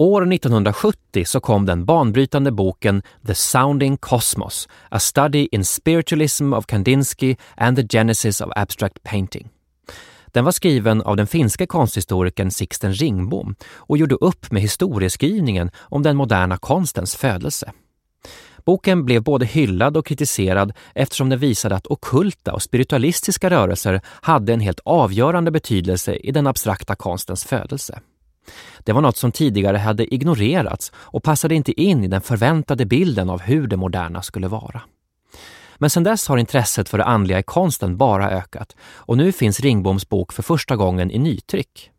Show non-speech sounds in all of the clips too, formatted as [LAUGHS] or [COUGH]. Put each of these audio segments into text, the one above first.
År 1970 så kom den banbrytande boken The Sounding Cosmos, A Study in Spiritualism of Kandinsky and the Genesis of Abstract Painting. Den var skriven av den finske konsthistorikern Sixten Ringbom och gjorde upp med historieskrivningen om den moderna konstens födelse. Boken blev både hyllad och kritiserad eftersom den visade att okulta och spiritualistiska rörelser hade en helt avgörande betydelse i den abstrakta konstens födelse. Det var något som tidigare hade ignorerats och passade inte in i den förväntade bilden av hur det moderna skulle vara. Men sedan dess har intresset för det andliga i konsten bara ökat och nu finns Ringboms bok för första gången i nytryck.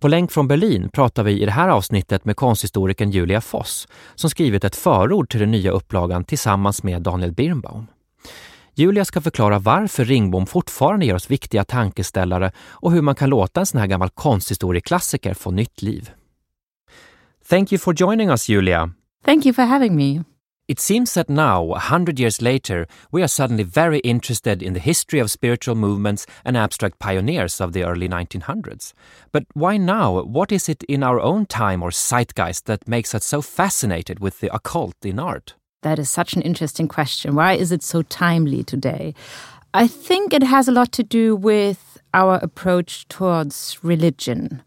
På länk från Berlin pratar vi i det här avsnittet med konsthistorikern Julia Foss som skrivit ett förord till den nya upplagan tillsammans med Daniel Birnbaum. Julia ska förklara varför Ringbom fortfarande ger oss viktiga tankeställare och hur man kan låta en sån här gammal konsthistorieklassiker få nytt liv. Thank you for joining us, Julia. Thank you for having me. It seems that now, a hundred years later, we are suddenly very interested in the history of spiritual movements and abstract pioneers of the early 1900s. But why now? What is it in our own time or zeitgeist that makes us so fascinated with the occult in art? That is such an interesting question. Why is it so timely today? I think it has a lot to do with our approach towards religion.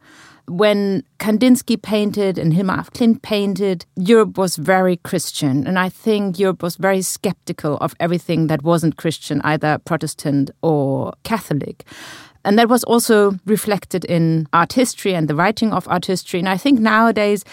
When Kandinsky painted and Hilma af Klint painted, Europe was very Christian. And I think Europe was very skeptical of everything that wasn't Christian, either Protestant or Catholic. And that was also reflected in art history and the writing of art history. And I think nowadays,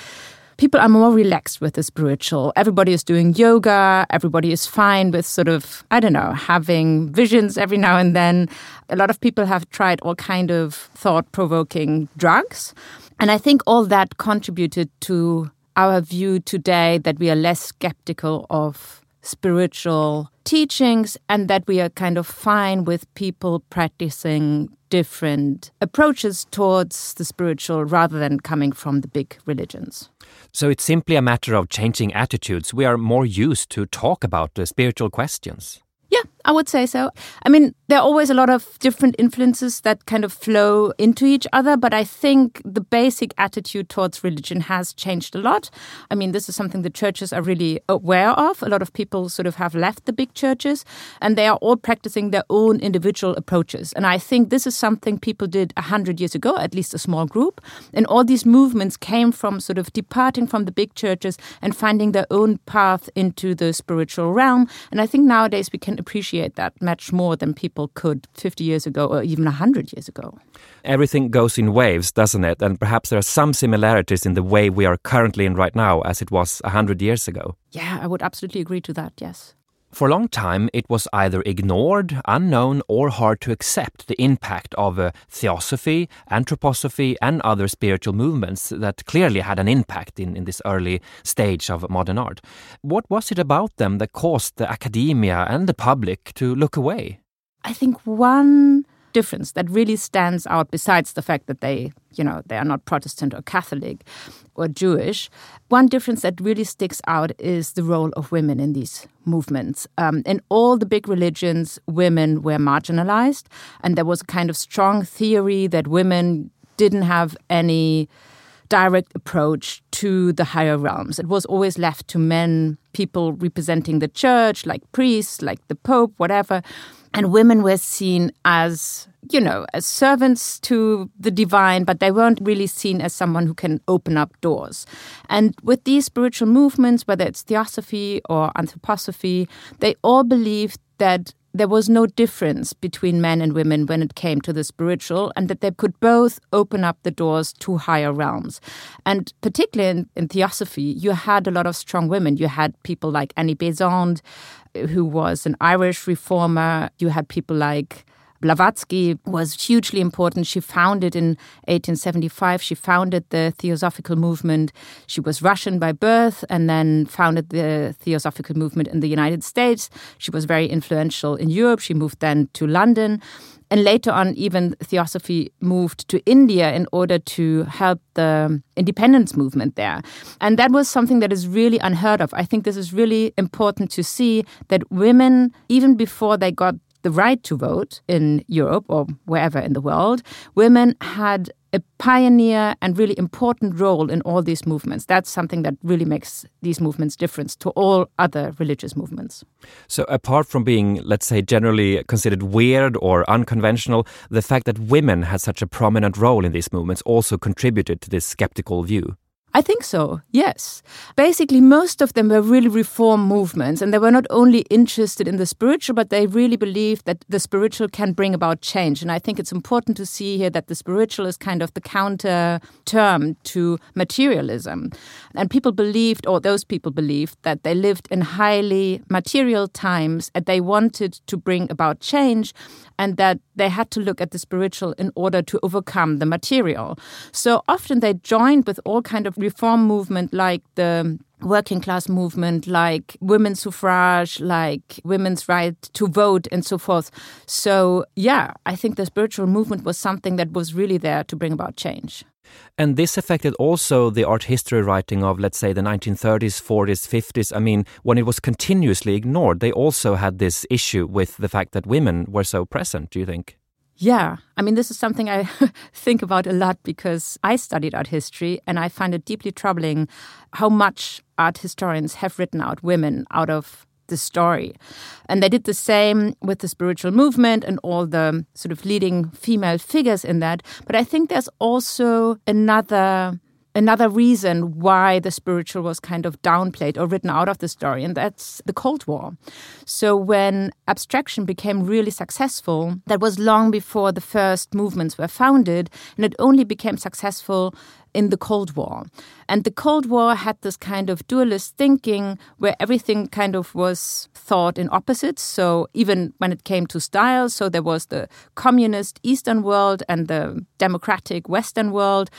people are more relaxed with the spiritual. Everybody is doing yoga. Everybody is fine with sort of, I don't know, having visions every now and then. A lot of people have tried all kind of thought provoking drugs. And I think all that contributed to our view today that we are less skeptical of spiritual teachings and that we are kind of fine with people practicing different approaches towards the spiritual rather than coming from the big religions. So it's simply a matter of changing attitudes. We are more used to talk about the spiritual questions. Yeah, I would say so. I mean, there are always a lot of different influences that kind of flow into each other, but I think the basic attitude towards religion has changed a lot. I mean, this is something the churches are really aware of. A lot of people sort of have left the big churches and they are all practicing their own individual approaches. And I think this is something people did 100 years ago, at least a small group. And all these movements came from sort of departing from the big churches and finding their own path into the spiritual realm. And I think nowadays we can appreciate that much more than people could 50 years ago or even 100 years ago. Everything goes in waves, doesn't it? And perhaps there are some similarities in the way we are currently in right now as it was 100 years ago. Yeah, I would absolutely agree to that, yes. For a long time, it was either ignored, unknown, or hard to accept the impact of uh, theosophy, anthroposophy, and other spiritual movements that clearly had an impact in, in this early stage of modern art. What was it about them that caused the academia and the public to look away? I think one difference that really stands out besides the fact that they you know they are not protestant or catholic or jewish one difference that really sticks out is the role of women in these movements um, in all the big religions women were marginalized and there was a kind of strong theory that women didn't have any direct approach to the higher realms. It was always left to men, people representing the church, like priests, like the pope, whatever. And women were seen as, you know, as servants to the divine, but they weren't really seen as someone who can open up doors. And with these spiritual movements, whether it's theosophy or anthroposophy, they all believed that there was no difference between men and women when it came to the spiritual, and that they could both open up the doors to higher realms. And particularly in, in theosophy, you had a lot of strong women. You had people like Annie Besant, uh, who was an Irish reformer. You had people like Blavatsky was hugely important. She founded in 1875, she founded the Theosophical movement. She was Russian by birth and then founded the Theosophical movement in the United States. She was very influential in Europe. She moved then to London. And later on, even Theosophy moved to India in order to help the independence movement there. And that was something that is really unheard of. I think this is really important to see that women, even before they got the right to vote in Europe or wherever in the world, women had a pioneer and really important role in all these movements. That's something that really makes these movements different to all other religious movements. So, apart from being, let's say, generally considered weird or unconventional, the fact that women had such a prominent role in these movements also contributed to this skeptical view. I think so, yes. Basically, most of them were really reform movements, and they were not only interested in the spiritual, but they really believed that the spiritual can bring about change. And I think it's important to see here that the spiritual is kind of the counter term to materialism. And people believed, or those people believed, that they lived in highly material times and they wanted to bring about change and that they had to look at the spiritual in order to overcome the material. So often they joined with all kind of reform movement like the working class movement like women's suffrage like women's right to vote and so forth so yeah i think the spiritual movement was something that was really there to bring about change and this affected also the art history writing of, let's say, the 1930s, 40s, 50s. I mean, when it was continuously ignored, they also had this issue with the fact that women were so present, do you think? Yeah, I mean, this is something I [LAUGHS] think about a lot because I studied art history and I find it deeply troubling how much art historians have written out women out of the story. And they did the same with the spiritual movement and all the sort of leading female figures in that. But I think there's also another another reason why the spiritual was kind of downplayed or written out of the story, and that's the Cold War. So, when abstraction became really successful, that was long before the first movements were founded, and it only became successful in the Cold War. And the Cold War had this kind of dualist thinking where everything kind of was thought in opposites. So even when it came to style, so there was the communist Eastern world and the democratic Western world.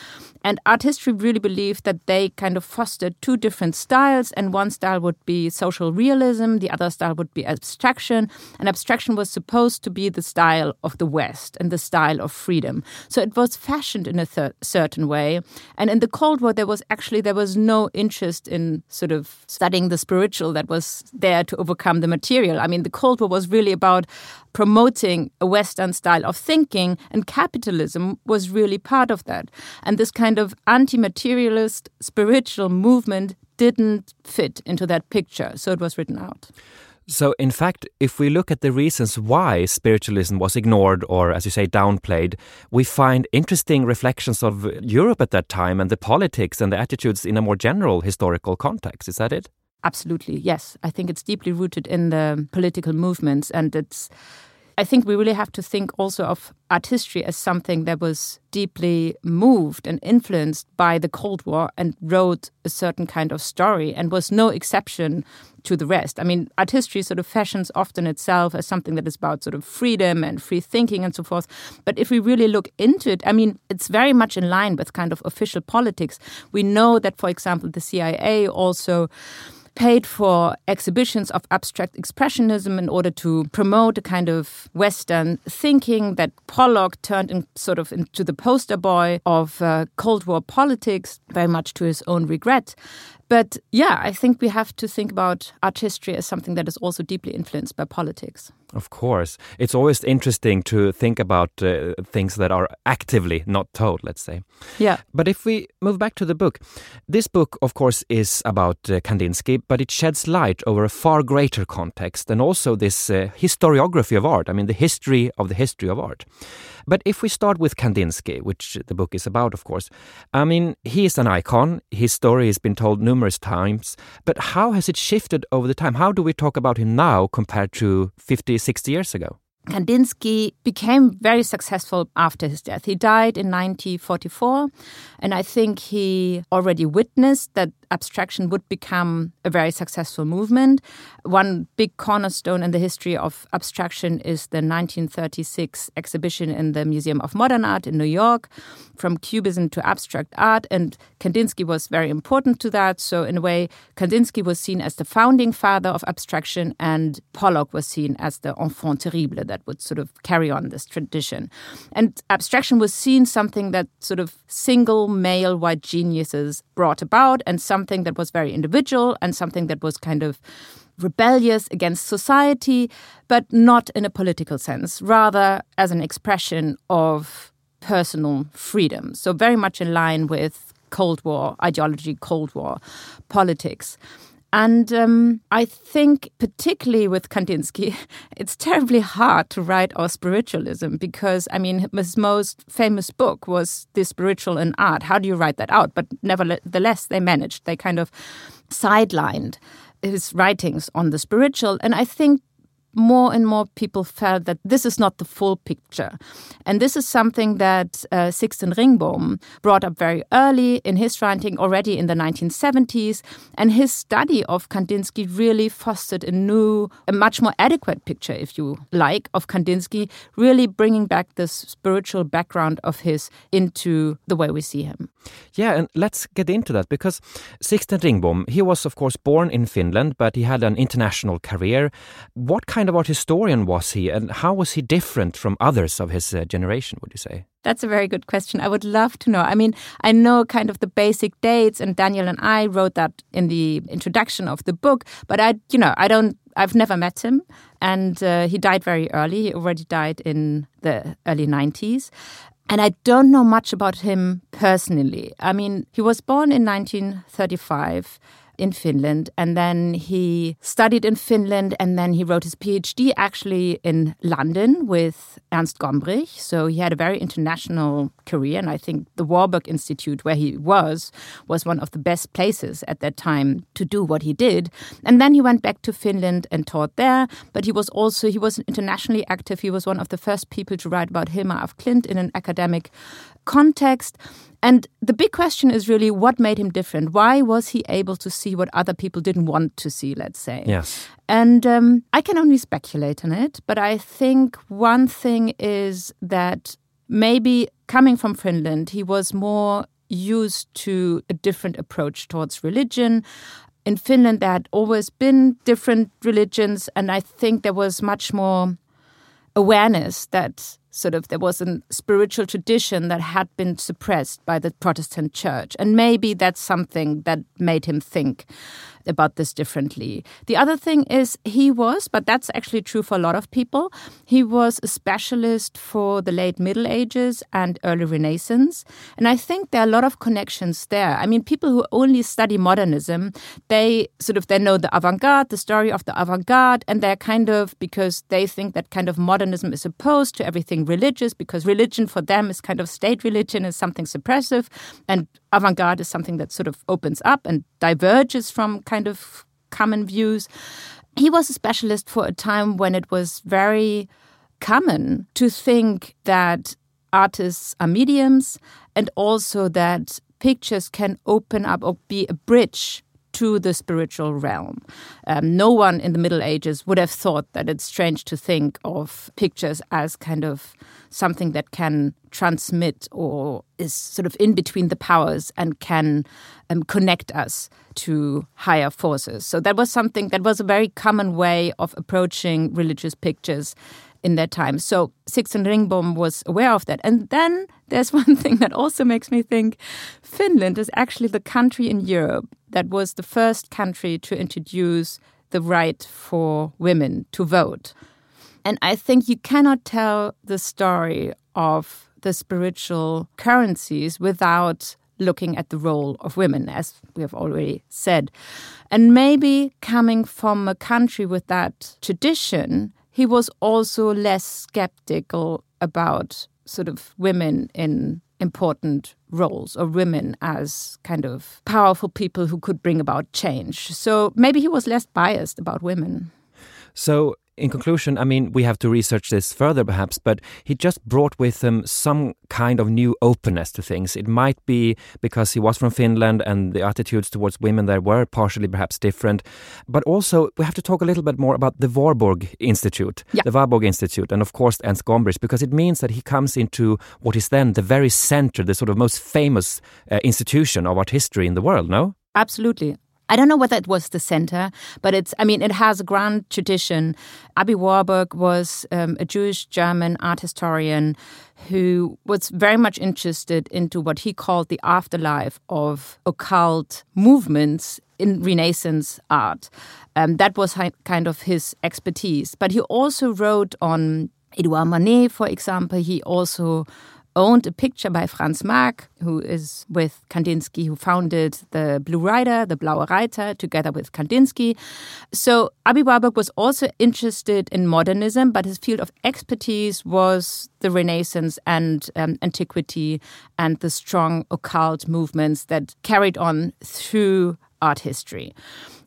And art history really believed that they kind of fostered two different styles, and one style would be social realism, the other style would be abstraction. And abstraction was supposed to be the style of the West and the style of freedom. So it was fashioned in a certain way. And in the Cold War, there was actually there was no interest in sort of studying the spiritual that was there to overcome the material. I mean, the Cold War was really about promoting a Western style of thinking, and capitalism was really part of that. And this kind of anti-materialist spiritual movement didn't fit into that picture, so it was written out. So, in fact, if we look at the reasons why spiritualism was ignored or, as you say, downplayed, we find interesting reflections of Europe at that time and the politics and the attitudes in a more general historical context. Is that it? Absolutely, yes. I think it's deeply rooted in the political movements and it's I think we really have to think also of art history as something that was deeply moved and influenced by the Cold War and wrote a certain kind of story and was no exception to the rest. I mean, art history sort of fashions often itself as something that is about sort of freedom and free thinking and so forth. But if we really look into it, I mean, it's very much in line with kind of official politics. We know that, for example, the CIA also paid for exhibitions of abstract expressionism in order to promote a kind of Western thinking that Pollock turned in, sort of into the poster boy of uh, Cold War politics, very much to his own regret. But yeah, I think we have to think about art history as something that is also deeply influenced by politics. Of course. It's always interesting to think about uh, things that are actively not told, let's say. Yeah. But if we move back to the book, this book, of course, is about uh, Kandinsky, but it sheds light over a far greater context and also this uh, historiography of art. I mean, the history of the history of art. But if we start with Kandinsky, which the book is about, of course, I mean, he is an icon. His story has been told numerous times. But how has it shifted over the time? How do we talk about him now compared to 50, 60 years ago? Kandinsky became very successful after his death. He died in 1944, and I think he already witnessed that abstraction would become a very successful movement. One big cornerstone in the history of abstraction is the 1936 exhibition in the Museum of Modern Art in New York, From Cubism to Abstract Art. And Kandinsky was very important to that. So, in a way, Kandinsky was seen as the founding father of abstraction, and Pollock was seen as the enfant terrible that would sort of carry on this tradition. And abstraction was seen something that sort of single male white geniuses brought about, and something that was very individual, and something that was kind of rebellious against society, but not in a political sense, rather as an expression of personal freedom. So, very much in line with Cold War ideology, Cold War politics. And um, I think, particularly with Kandinsky, [LAUGHS] it's terribly hard to write our spiritualism because, I mean, his most famous book was The Spiritual in Art. How do you write that out? But nevertheless, they managed. They kind of sidelined his writings on the spiritual. And I think more and more people felt that this is not the full picture. And this is something that uh, Sixten Ringbom brought up very early in his writing, already in the 1970s. And his study of Kandinsky really fostered a new, a much more adequate picture, if you like, of Kandinsky, really bringing back this spiritual background of his into the way we see him. Yeah, and let's get into that because Sixten Ringbom, he was, of course, born in Finland, but he had an international career. What kind kind of art historian was he, and how was he different from others of his uh, generation, would you say? That's a very good question. I would love to know. I mean, I know kind of the basic dates, and Daniel and I wrote that in the introduction of the book, but I, you know, I don't, I've never met him, and uh, he died very early. He already died in the early 90s. And I don't know much about him personally. I mean, he was born in 1935 in Finland. And then he studied in Finland and then he wrote his PhD actually in London with Ernst Gombrich. So he had a very international career. And I think the Warburg Institute, where he was, was one of the best places at that time to do what he did. And then he went back to Finland and taught there. But he was also, he was internationally active. He was one of the first people to write about Hilma af Klint in an academic context. And the big question is really what made him different? Why was he able to see what other people didn't want to see, let's say? Yes. And um, I can only speculate on it, but I think one thing is that maybe coming from Finland, he was more used to a different approach towards religion. In Finland, there had always been different religions, and I think there was much more awareness that sort of there was a spiritual tradition that had been suppressed by the Protestant church. And maybe that's something that made him think about this differently. The other thing is he was, but that's actually true for a lot of people, he was a specialist for the late Middle Ages and early Renaissance. And I think there are a lot of connections there. I mean, people who only study modernism, they sort of they know the avant-garde, the story of the avant-garde, and they're kind of because they think that kind of modernism is opposed to everything religious, because religion for them is kind of state religion is something suppressive, and avant garde is something that sort of opens up and diverges from kind of common views. He was a specialist for a time when it was very common to think that artists are mediums and also that pictures can open up or be a bridge to the spiritual realm. Um, no one in the Middle Ages would have thought that it's strange to think of pictures as kind of something that can transmit or is sort of in between the powers and can um, connect us to higher forces. So that was something that was a very common way of approaching religious pictures in that time. So Sixten Ringbom was aware of that. And then there's [LAUGHS] one thing that also makes me think Finland is actually the country in Europe that was the first country to introduce the right for women to vote. And I think you cannot tell the story of the spiritual currencies without looking at the role of women, as we have already said. And maybe coming from a country with that tradition, he was also less skeptical about sort of women in important roles or women as kind of powerful people who could bring about change. So maybe he was less biased about women. So in conclusion, I mean, we have to research this further perhaps, but he just brought with him some kind of new openness to things. It might be because he was from Finland and the attitudes towards women there were partially perhaps different. But also, we have to talk a little bit more about the Warburg Institute, yeah. the Warburg Institute, and of course Ernst Gombrich, because it means that he comes into what is then the very center, the sort of most famous uh, institution of art history in the world, no? Absolutely. I don't know whether it was the center, but it's, I mean, it has a grand tradition. Aby Warburg was um, a Jewish German art historian who was very much interested into what he called the afterlife of occult movements in Renaissance art. Um, that was kind of his expertise. But he also wrote on Edouard Manet, for example. He also owned a picture by Franz Marc, who is with Kandinsky, who founded the Blue Rider, the Blaue Reiter, together with Kandinsky. So Aby Warburg was also interested in modernism, but his field of expertise was the Renaissance and um, antiquity and the strong occult movements that carried on through art history.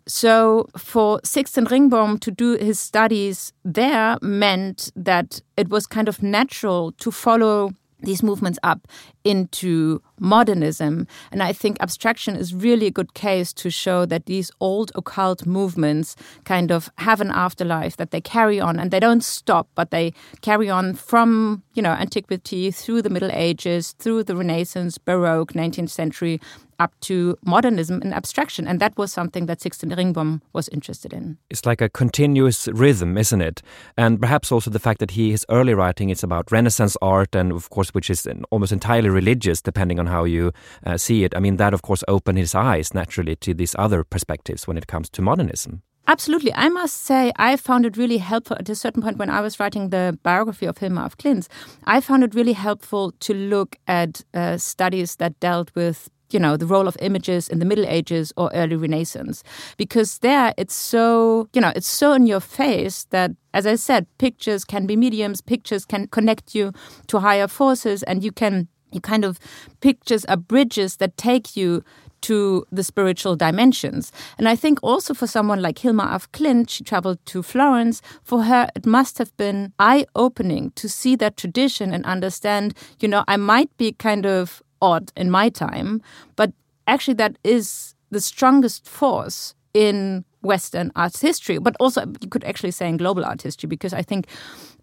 So for Sixten Ringbom to do his studies there meant that it was kind of natural to follow these movements up into modernism. And I think abstraction is really a good case to show that these old occult movements kind of have an afterlife, that they carry on and they don't stop, but they carry on from, you know, antiquity through the Middle Ages, through the Renaissance, Baroque, 19th century, up to modernism and abstraction. And that was something that Sixten Ringbom was interested in. It's like a continuous rhythm, isn't it? And perhaps also the fact that he, his early writing is about Renaissance art, and of course, which is almost entirely religious, depending on how you uh, see it. I mean, that of course opened his eyes naturally to these other perspectives when it comes to modernism. Absolutely. I must say, I found it really helpful at a certain point when I was writing the biography of Hilma af Klint. I found it really helpful to look at uh, studies that dealt with you know the role of images in the middle ages or early renaissance because there it's so you know it's so in your face that as i said pictures can be mediums pictures can connect you to higher forces and you can you kind of pictures are bridges that take you to the spiritual dimensions. And I think also for someone like Hilma af Klint, she traveled to Florence. For her, it must have been eye opening to see that tradition and understand, you know, I might be kind of odd in my time, but actually, that is the strongest force in Western art history, but also you could actually say in global art history, because I think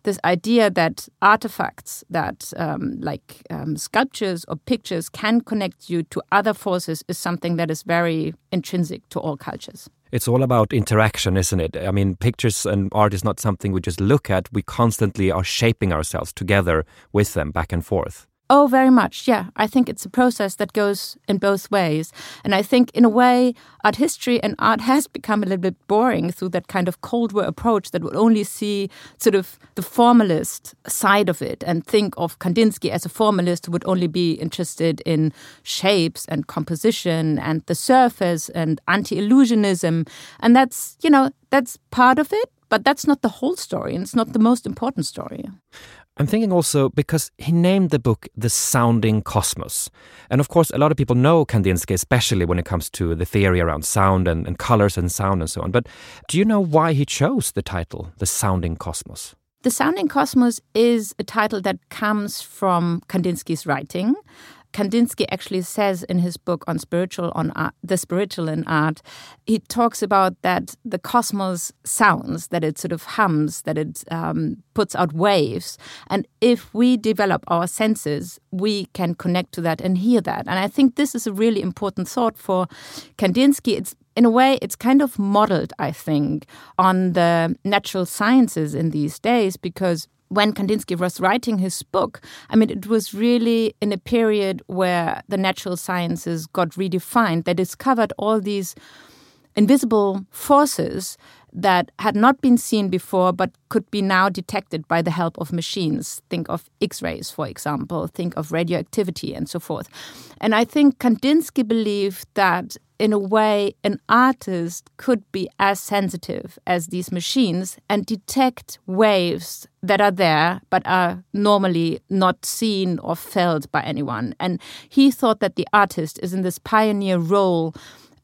this idea that artifacts, that um, like um, sculptures or pictures can connect you to other forces is something that is very intrinsic to all cultures. It's all about interaction, isn't it? I mean, pictures and art is not something we just look at. We constantly are shaping ourselves together with them back and forth. Oh, very much. Yeah. I think it's a process that goes in both ways. And I think, in a way, art history and art [LAUGHS] has become a little bit boring through that kind of Cold War approach that would only see sort of the formalist side of it and think of Kandinsky as a formalist who would only be interested in shapes and composition and the surface and anti illusionism. And that's, you know, that's part of it. But that's not the whole story, and it's not the most important story. I'm thinking also because he named the book The Sounding Cosmos. And of course, a lot of people know Kandinsky, especially when it comes to the theory around sound and, and colors and sound and so on. But do you know why he chose the title, The Sounding Cosmos? The Sounding Cosmos is a title that comes from Kandinsky's writing. Kandinsky actually says in his book on spiritual on art, the spiritual in art, he talks about that the cosmos sounds, that it sort of hums, that it um, puts out waves, and if we develop our senses, we can connect to that and hear that. And I think this is a really important thought for Kandinsky. It's in a way, it's kind of modeled, I think, on the natural sciences in these days because when Kandinsky was writing his book, I mean, it was really in a period where the natural sciences got redefined. They discovered all these invisible forces that had not been seen before but could be now detected by the help of machines. Think of X rays, for example, think of radioactivity, and so forth. And I think Kandinsky believed that in a way, an artist could be as sensitive as these machines and detect waves that are there but are normally not seen or felt by anyone. And he thought that the artist is in this pioneer role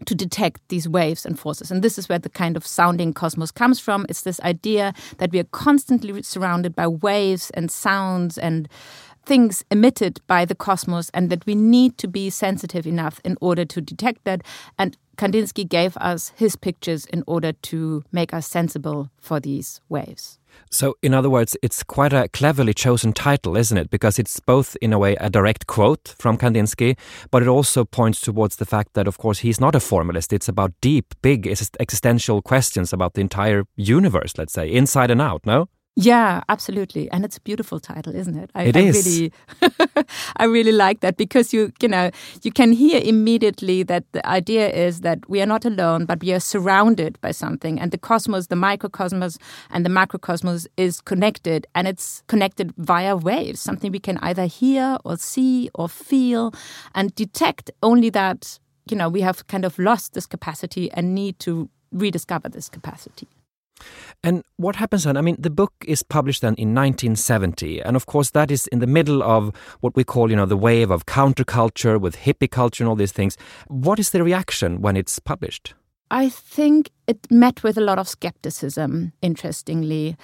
to detect these waves and forces. And this is where the kind of sounding cosmos comes from. It's this idea that we are constantly surrounded by waves and sounds and things emitted by the cosmos, and that we need to be sensitive enough in order to detect that. And Kandinsky gave us his pictures in order to make us sensible for these waves. So, in other words, it's quite a cleverly chosen title, isn't it? Because it's both, in a way, a direct quote from Kandinsky, but it also points towards the fact that, of course, he's not a formalist. It's about deep, big, existential questions about the entire universe, let's say, inside and out, no? Yeah, absolutely, and it's a beautiful title, isn't it? I, it I is. Really, [LAUGHS] I really like that because you, you know, you can hear immediately that the idea is that we are not alone, but we are surrounded by something, and the cosmos, the microcosmos, and the macrocosmos is connected, and it's connected via waves, something we can either hear or see or feel, and detect. Only that, you know, we have kind of lost this capacity and need to rediscover this capacity. And what happens then? I mean, the book is published then in 1970, and of course that is in the middle of what we call, you know, the wave of counterculture with hippie culture and all these things. What is the reaction when it's published? I think it met with a lot of skepticism, interestingly.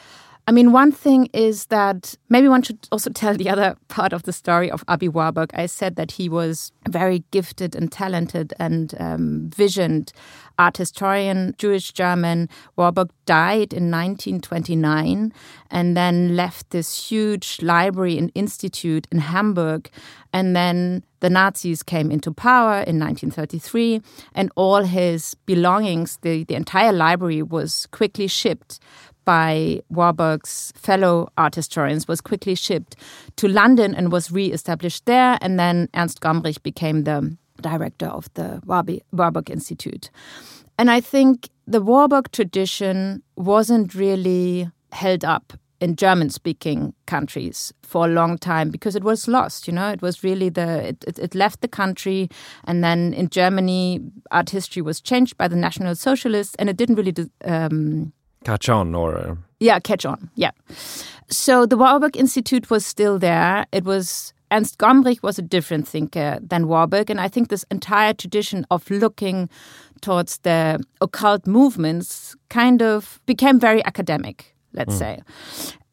I mean, one thing is that maybe one should also tell the other part of the story of Aby Warburg. I said that he was a very gifted and talented and um, visioned art historian, Jewish German. Warburg died in 1929 and then left this huge library and institute in Hamburg. And then the Nazis came into power in 1933, and all his belongings, the, the entire library, was quickly shipped by Warburg's fellow art historians was quickly shipped to London and was re-established there. And then Ernst Gombrich became the director of the Warburg Institute. And I think the Warburg tradition wasn't really held up in German speaking countries for a long time because it was lost. You know, it was really the, it, it, it, left the country. And then in Germany, art history was changed by the National Socialists and it didn't really um, catch on or uh... yeah catch on yeah. So the warburg institute was still there. It was ernst gombrich was a different thinker than warburg and i think this entire tradition of looking towards the occult movements kind of became very academic let's mm. say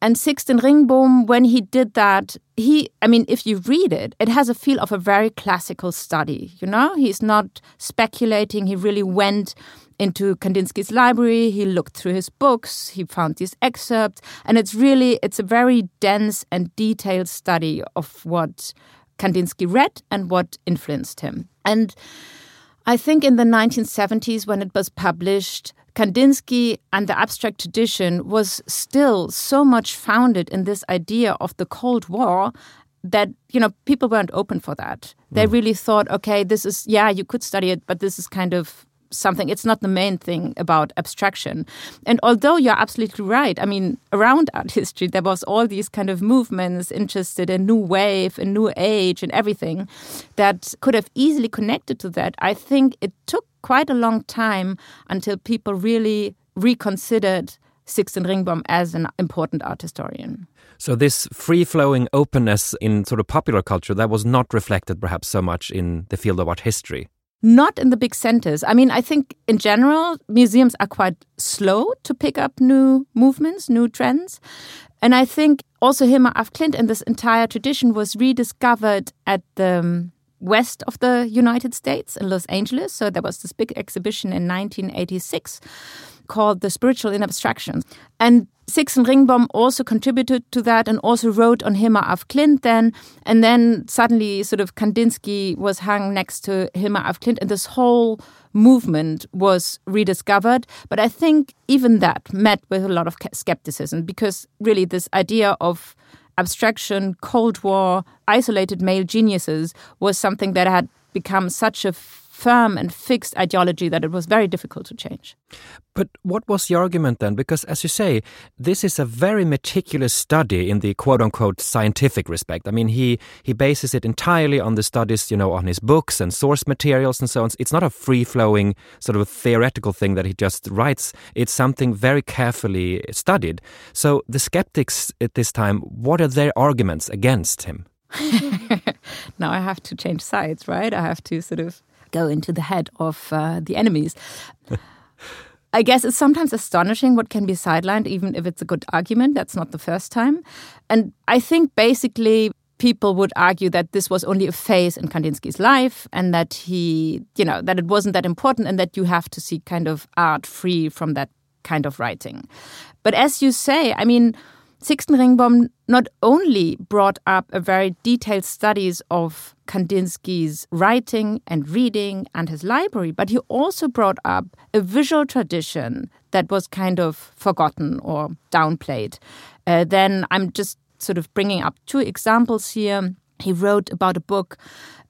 and Sixten Ringbom, when he did that, he, I mean, if you read it, it has a feel of a very classical study. You know, he's not speculating. He really went into Kandinsky's library. He looked through his books. He found these excerpts, and it's really it's a very dense and detailed study of what Kandinsky read and what influenced him. And I think in the 1970s, when it was published, Kandinsky and the abstract tradition was still so much founded in this idea of the Cold War that you know people weren't open for that. They mm. really thought, okay, this is yeah, you could study it, but this is kind of something. It's not the main thing about abstraction. And although you're absolutely right, I mean, around art history, there was all these kind of movements interested in new wave and new age and everything that could have easily connected to that. I think it took quite a long time until people really reconsidered Sixten Ringbom as an important art historian. So this free-flowing openness in sort of popular culture that was not reflected perhaps so much in the field of art history not in the big centers. I mean, I think in general, museums are quite slow to pick up new movements, new trends. And I think also Hilma af Klint and this entire tradition was rediscovered at the um, west of the United States in Los Angeles. So there was this big exhibition in 1986 called The Spiritual in Abstraction. And Sixten Ringbom also contributed to that and also wrote on Hilma af Klint then. And then suddenly, sort of, Kandinsky was hung next to Hilma af Klint, and this whole movement was rediscovered. But I think even that met with a lot of skepticism because really, this idea of abstraction, Cold War, isolated male geniuses was something that had become such a firm and fixed ideology that it was very difficult to change. But what was the argument then? Because, as you say, this is a very meticulous study in the quote unquote scientific respect. I mean, he, he bases it entirely on the studies, you know, on his books and source materials and so on. It's not a free flowing sort of theoretical thing that he just writes, it's something very carefully studied. So, the skeptics at this time, what are their arguments against him? [LAUGHS] now I have to change sides, right? I have to sort of go into the head of uh, the enemies. I guess it's sometimes astonishing what can be sidelined, even if it's a good argument. That's not the first time. And I think basically people would argue that this was only a phase in Kandinsky's life and that he, you know, that it wasn't that important and that you have to see kind of art free from that kind of writing. But as you say, I mean, Sixten Ringbom not only brought up a very detailed studies of Kandinsky's writing and reading and his library, but he also brought up a visual tradition that was kind of forgotten or downplayed. Uh, then I'm just sort of bringing up two examples here. He wrote about a book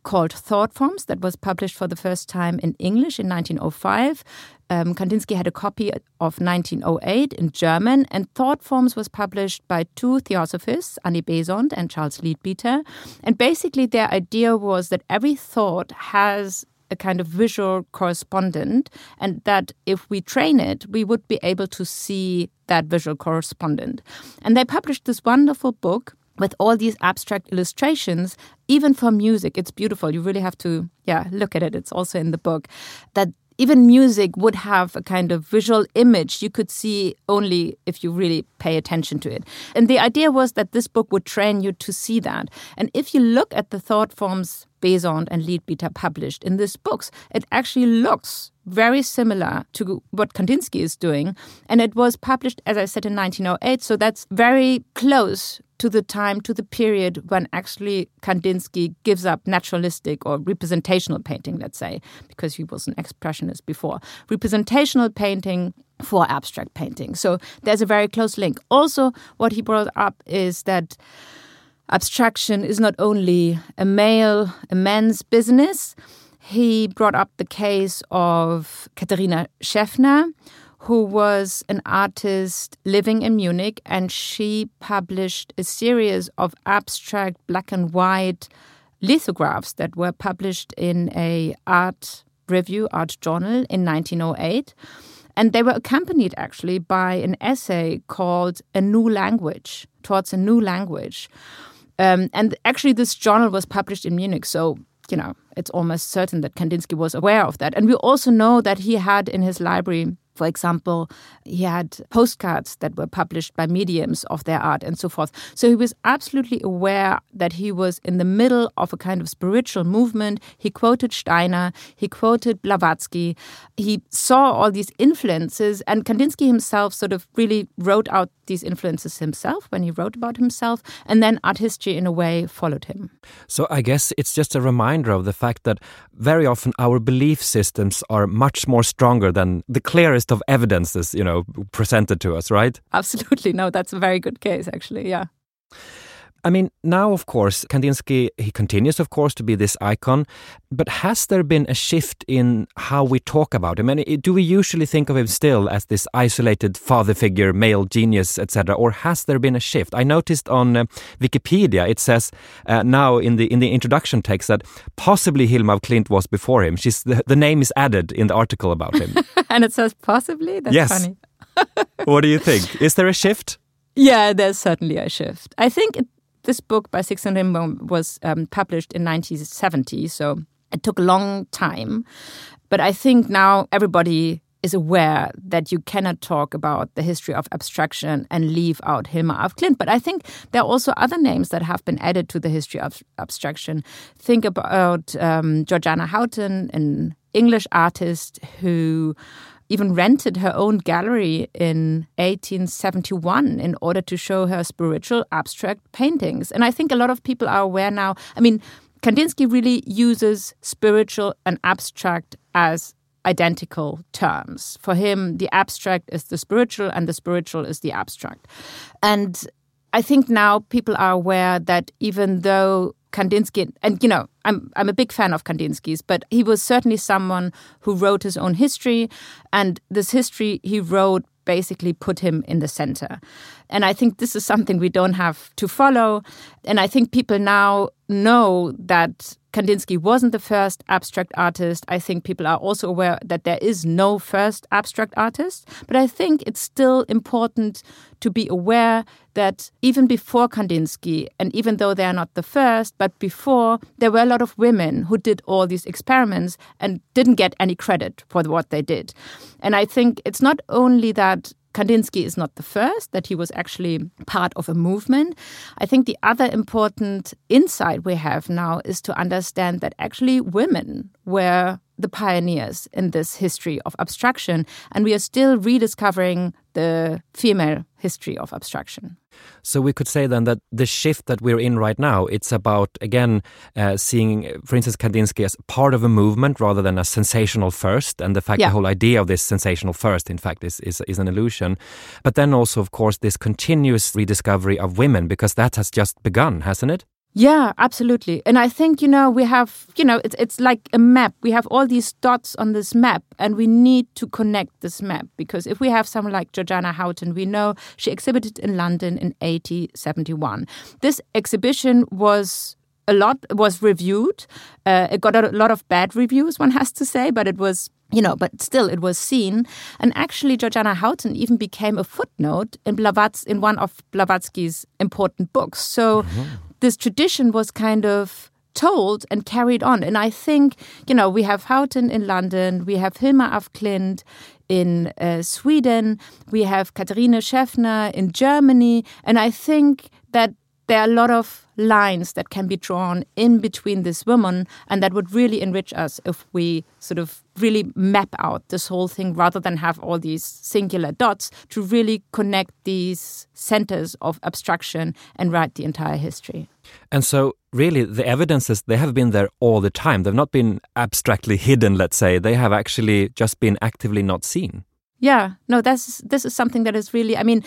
called Thought Forms that was published for the first time in English in 1905. Um, Kandinsky had a copy of 1908 in German, and Thought Forms was published by two theosophists, Annie Besant and Charles Leadbeater. And basically, their idea was that every thought has a kind of visual correspondent, and that if we train it, we would be able to see that visual correspondent. And they published this wonderful book with all these abstract illustrations, even for music. It's beautiful. You really have to, yeah, look at it. It's also in the book. That even music would have a kind of visual image you could see only if you really pay attention to it. And the idea was that this book would train you to see that. And if you look at the thought forms Besant and Leadbeater published in these books, it actually looks very similar to what Kandinsky is doing. And it was published, as I said, in 1908. So that's very close to the time, to the period when actually Kandinsky gives up naturalistic or representational painting, let's say, because he was an expressionist before. Representational painting for abstract painting. So there's a very close link. Also, what he brought up is that abstraction is not only a male, a man's business. He brought up the case of Katharina Schäffner, who was an artist living in Munich, and she published a series of abstract black and white lithographs that were published in a art review, art journal in 1908. And they were accompanied actually by an essay called A New Language, Towards a New Language. Um, and actually, this journal was published in Munich, so you know, it's almost certain that Kandinsky was aware of that. And we also know that he had in his library for example, he had postcards that were published by mediums of their art and so forth. So he was absolutely aware that he was in the middle of a kind of spiritual movement. He quoted Steiner, he quoted Blavatsky, he saw all these influences, and Kandinsky himself sort of really wrote out these influences himself when he wrote about himself, and then art history in a way followed him. So I guess it's just a reminder of the fact that very often our belief systems are much more stronger than the clearest of evidences, you know, presented to us, right? Absolutely. No, that's a very good case, actually. Yeah. I mean, now, of course, Kandinsky, he continues, of course, to be this icon, but has there been a shift in how we talk about him? And do we usually think of him still as this isolated father figure, male genius, etc., or has there been a shift? I noticed on uh, Wikipedia it says uh, now in the in the introduction text that possibly Hilma af Klint was before him. She's the, the name is added in the article about him, [LAUGHS] and it says possibly. That's yes. funny. what do you think? Is there a shift? Yeah, there's certainly a shift. I think it, this book by Sixten Ringbom was um, published in 1970, so it took a long time. But I think now everybody is aware that you cannot talk about the history of abstraction and leave out Hilma af Klint. But I think there are also other names that have been added to the history of abstraction. Think about um, Georgiana Houghton, an English artist who even rented her own gallery in 1871 in order to show her spiritual abstract paintings. And I think a lot of people are aware now. I mean, Kandinsky really uses spiritual and abstract as identical terms. For him, the abstract is the spiritual and the spiritual is the abstract. And I think now people are aware that even though Kandinsky, and you know, I'm I'm a big fan of Kandinsky's, but he was certainly someone who wrote his own history, and this history he wrote basically put him in the center. And I think this is something we don't have to follow. And I think people now know that Kandinsky wasn't the first abstract artist. I think people are also aware that there is no first abstract artist. But I think it's still important to be aware that even before Kandinsky, and even though they are not the first, but before, there were a lot of women who did all these experiments and didn't get any credit for what they did. And I think it's not only that Kandinsky is not the first, that he was actually part of a movement. I think the other important insight we have now is to understand that actually women were the pioneers in this history of abstraction, and we are still rediscovering the female history of abstraction. So we could say then that the shift that we're in right now, it's about again uh, seeing, for instance, Kandinsky as part of a movement rather than a sensational first, and the fact yeah. the whole idea of this sensational first, in fact, is, is is an illusion. But then also, of course, this continuous rediscovery of women because that has just begun, hasn't it? Yeah, absolutely. And I think, you know, we have, you know, it's, it's like a map. We have all these dots on this map, and we need to connect this map because if we have someone like Georgiana Houghton, we know she exhibited in London in 1871. This exhibition was a lot was reviewed. Uh, it got a lot of bad reviews, one has to say, but it was you know, but still it was seen. And actually, Georgiana Houghton even became a footnote in Blavatsky, in one of Blavatsky's important books. So mm-hmm this tradition was kind of told and carried on. And I think, you know, we have Houghton in London, we have Hilma af Klint in uh, Sweden, we have Katharina Schäffner in Germany. And I think that there are a lot of lines that can be drawn in between this women and that would really enrich us if we sort of really map out this whole thing rather than have all these singular dots to really connect these centers of abstraction and write the entire history. And so really the evidences they have been there all the time. They've not been abstractly hidden, let's say. They have actually just been actively not seen. Yeah, no, that's this is something that is really I mean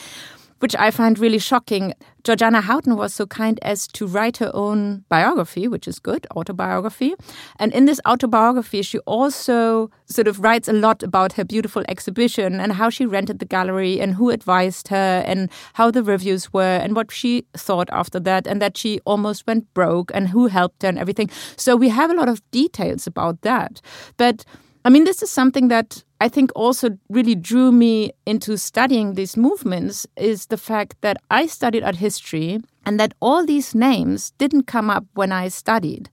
which I find really shocking. Georgiana Houghton was so kind as to write her own biography, which is good, autobiography. And in this autobiography, she also sort of writes a lot about her beautiful exhibition and how she rented the gallery and who advised her and how the reviews were and what she thought after that and that she almost went broke and who helped her and everything. So we have a lot of details about that. But I mean, this is something that I think also really drew me into studying these movements is the fact that I studied art history and that all these names didn't come up when I studied.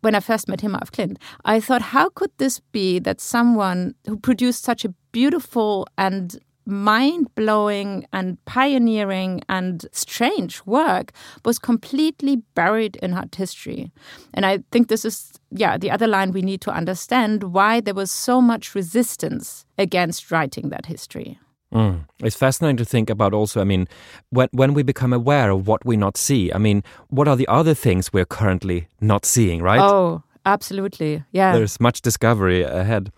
When I first met Hilma af Klint, I thought, how could this be that someone who produced such a beautiful and mind blowing and pioneering and strange work was completely buried in art history. And I think this is, yeah, the other line we need to understand why there was so much resistance against writing that history. Mm. It's fascinating to think about also, I mean, when, when we become aware of what we not see, I mean, what are the other things we're currently not seeing, right? Oh, absolutely. Yeah. There's much discovery ahead.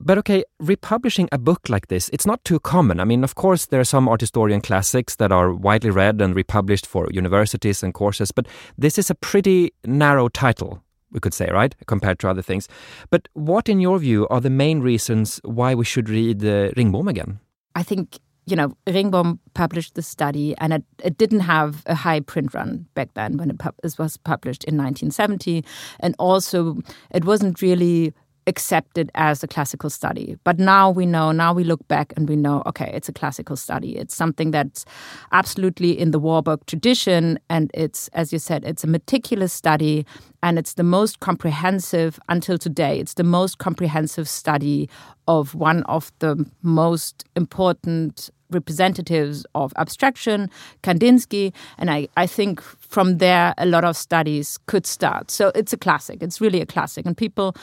But okay, republishing a book like this, it's not too common. I mean, of course, there are some art historian classics that are widely read and republished for universities and courses, but this is a pretty narrow title, we could say, right, compared to other things. But what, in your view, are the main reasons why we should read uh, Ringbom again? I think you know, Ringbom published the study, and it, it, didn't have a high print run back then when it, it was published in 1970. And also, it wasn't really accepted as a classical study. But now we know, now we look back and we know, okay, it's a classical study. It's something that's absolutely in the Warburg tradition. And it's, as you said, it's a meticulous study and it's the most comprehensive until today. It's the most comprehensive study of one of the most important representatives of abstraction, Kandinsky, and I, I think from there a lot of studies could start. So it's a classic. It's really a classic. And people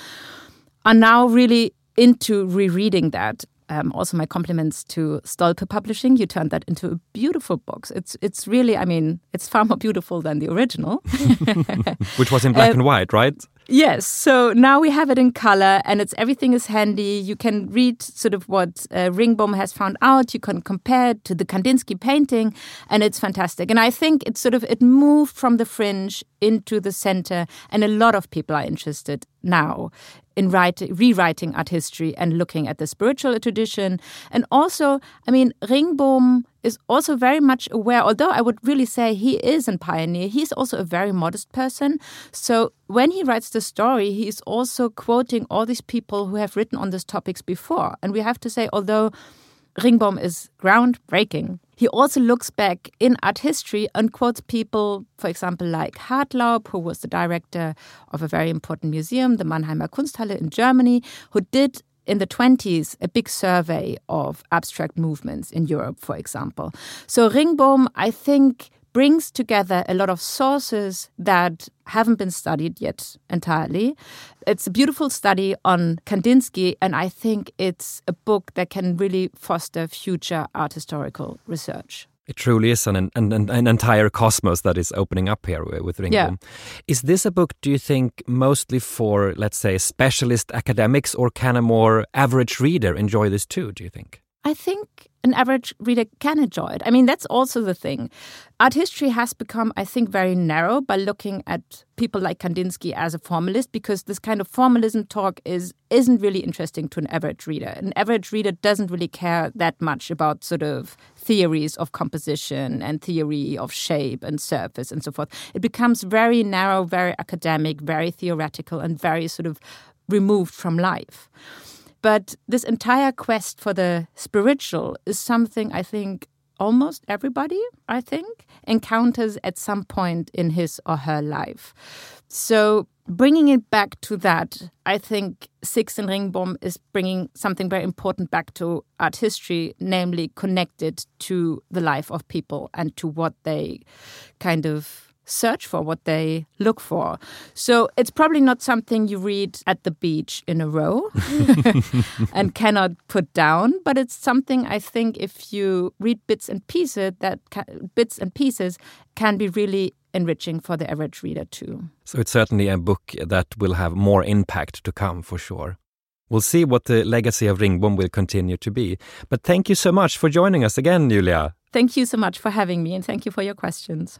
are now really into rereading that. Um, also, my compliments to Stolpe Publishing. You turned that into a beautiful book. It's it's really, I mean, it's far more beautiful than the original, [LAUGHS] which was in black um, and white, right? Yes. So now we have it in color, and it's everything is handy. You can read sort of what uh, Ringbom has found out. You can compare it to the Kandinsky painting, and it's fantastic. And I think it's sort of it moved from the fringe into the center, and a lot of people are interested now in writing, rewriting art history and looking at the spiritual tradition. And also, I mean, Ringbom is also very much aware, although I would really say he is a pioneer, he's also a very modest person. So when he writes the story, he's also quoting all these people who have written on these topics before. And we have to say, although Ringbom is groundbreaking, he also looks back in art history and quotes people, for example, like Hartlaub, who was the director of a very important museum, the Mannheimer Kunsthalle in Germany, who did in the 20s a big survey of abstract movements in Europe, for example. So Ringbom, I think, brings together a lot of sources that haven't been studied yet entirely. It's a beautiful study on Kandinsky, and I think it's a book that can really foster future art historical research. It truly is an, an, an, entire cosmos that is opening up here with Ringbom. Yeah. Is this a book, do you think, mostly for, let's say, specialist academics, or can a more average reader enjoy this too, do you think? I think an average reader can enjoy it. I mean, that's also the thing. Art history has become, I think, very narrow by looking at people like Kandinsky as a formalist because this kind of formalism talk is isn't really interesting to an average reader. An average reader doesn't really care that much about sort of theories of composition and theory of shape and surface and so forth. It becomes very narrow, very academic, very theoretical, and very sort of removed from life. But this entire quest for the spiritual is something I think almost everybody, I think, encounters at some point in his or her life. So bringing it back to that, I think Sixten Ringbom is bringing something very important back to art history, namely connected to the life of people and to what they kind of search for, what they look for. So it's probably not something you read at the beach in a row [LAUGHS] and cannot put down, but it's something I think if you read bits and pieces that bits and pieces can be really enriching for the average reader too. So it's certainly a book that will have more impact to come for sure. We'll see what the legacy of Ringbom will continue to be. But thank you so much for joining us again, Julia. Thank you so much for having me and thank you for your questions.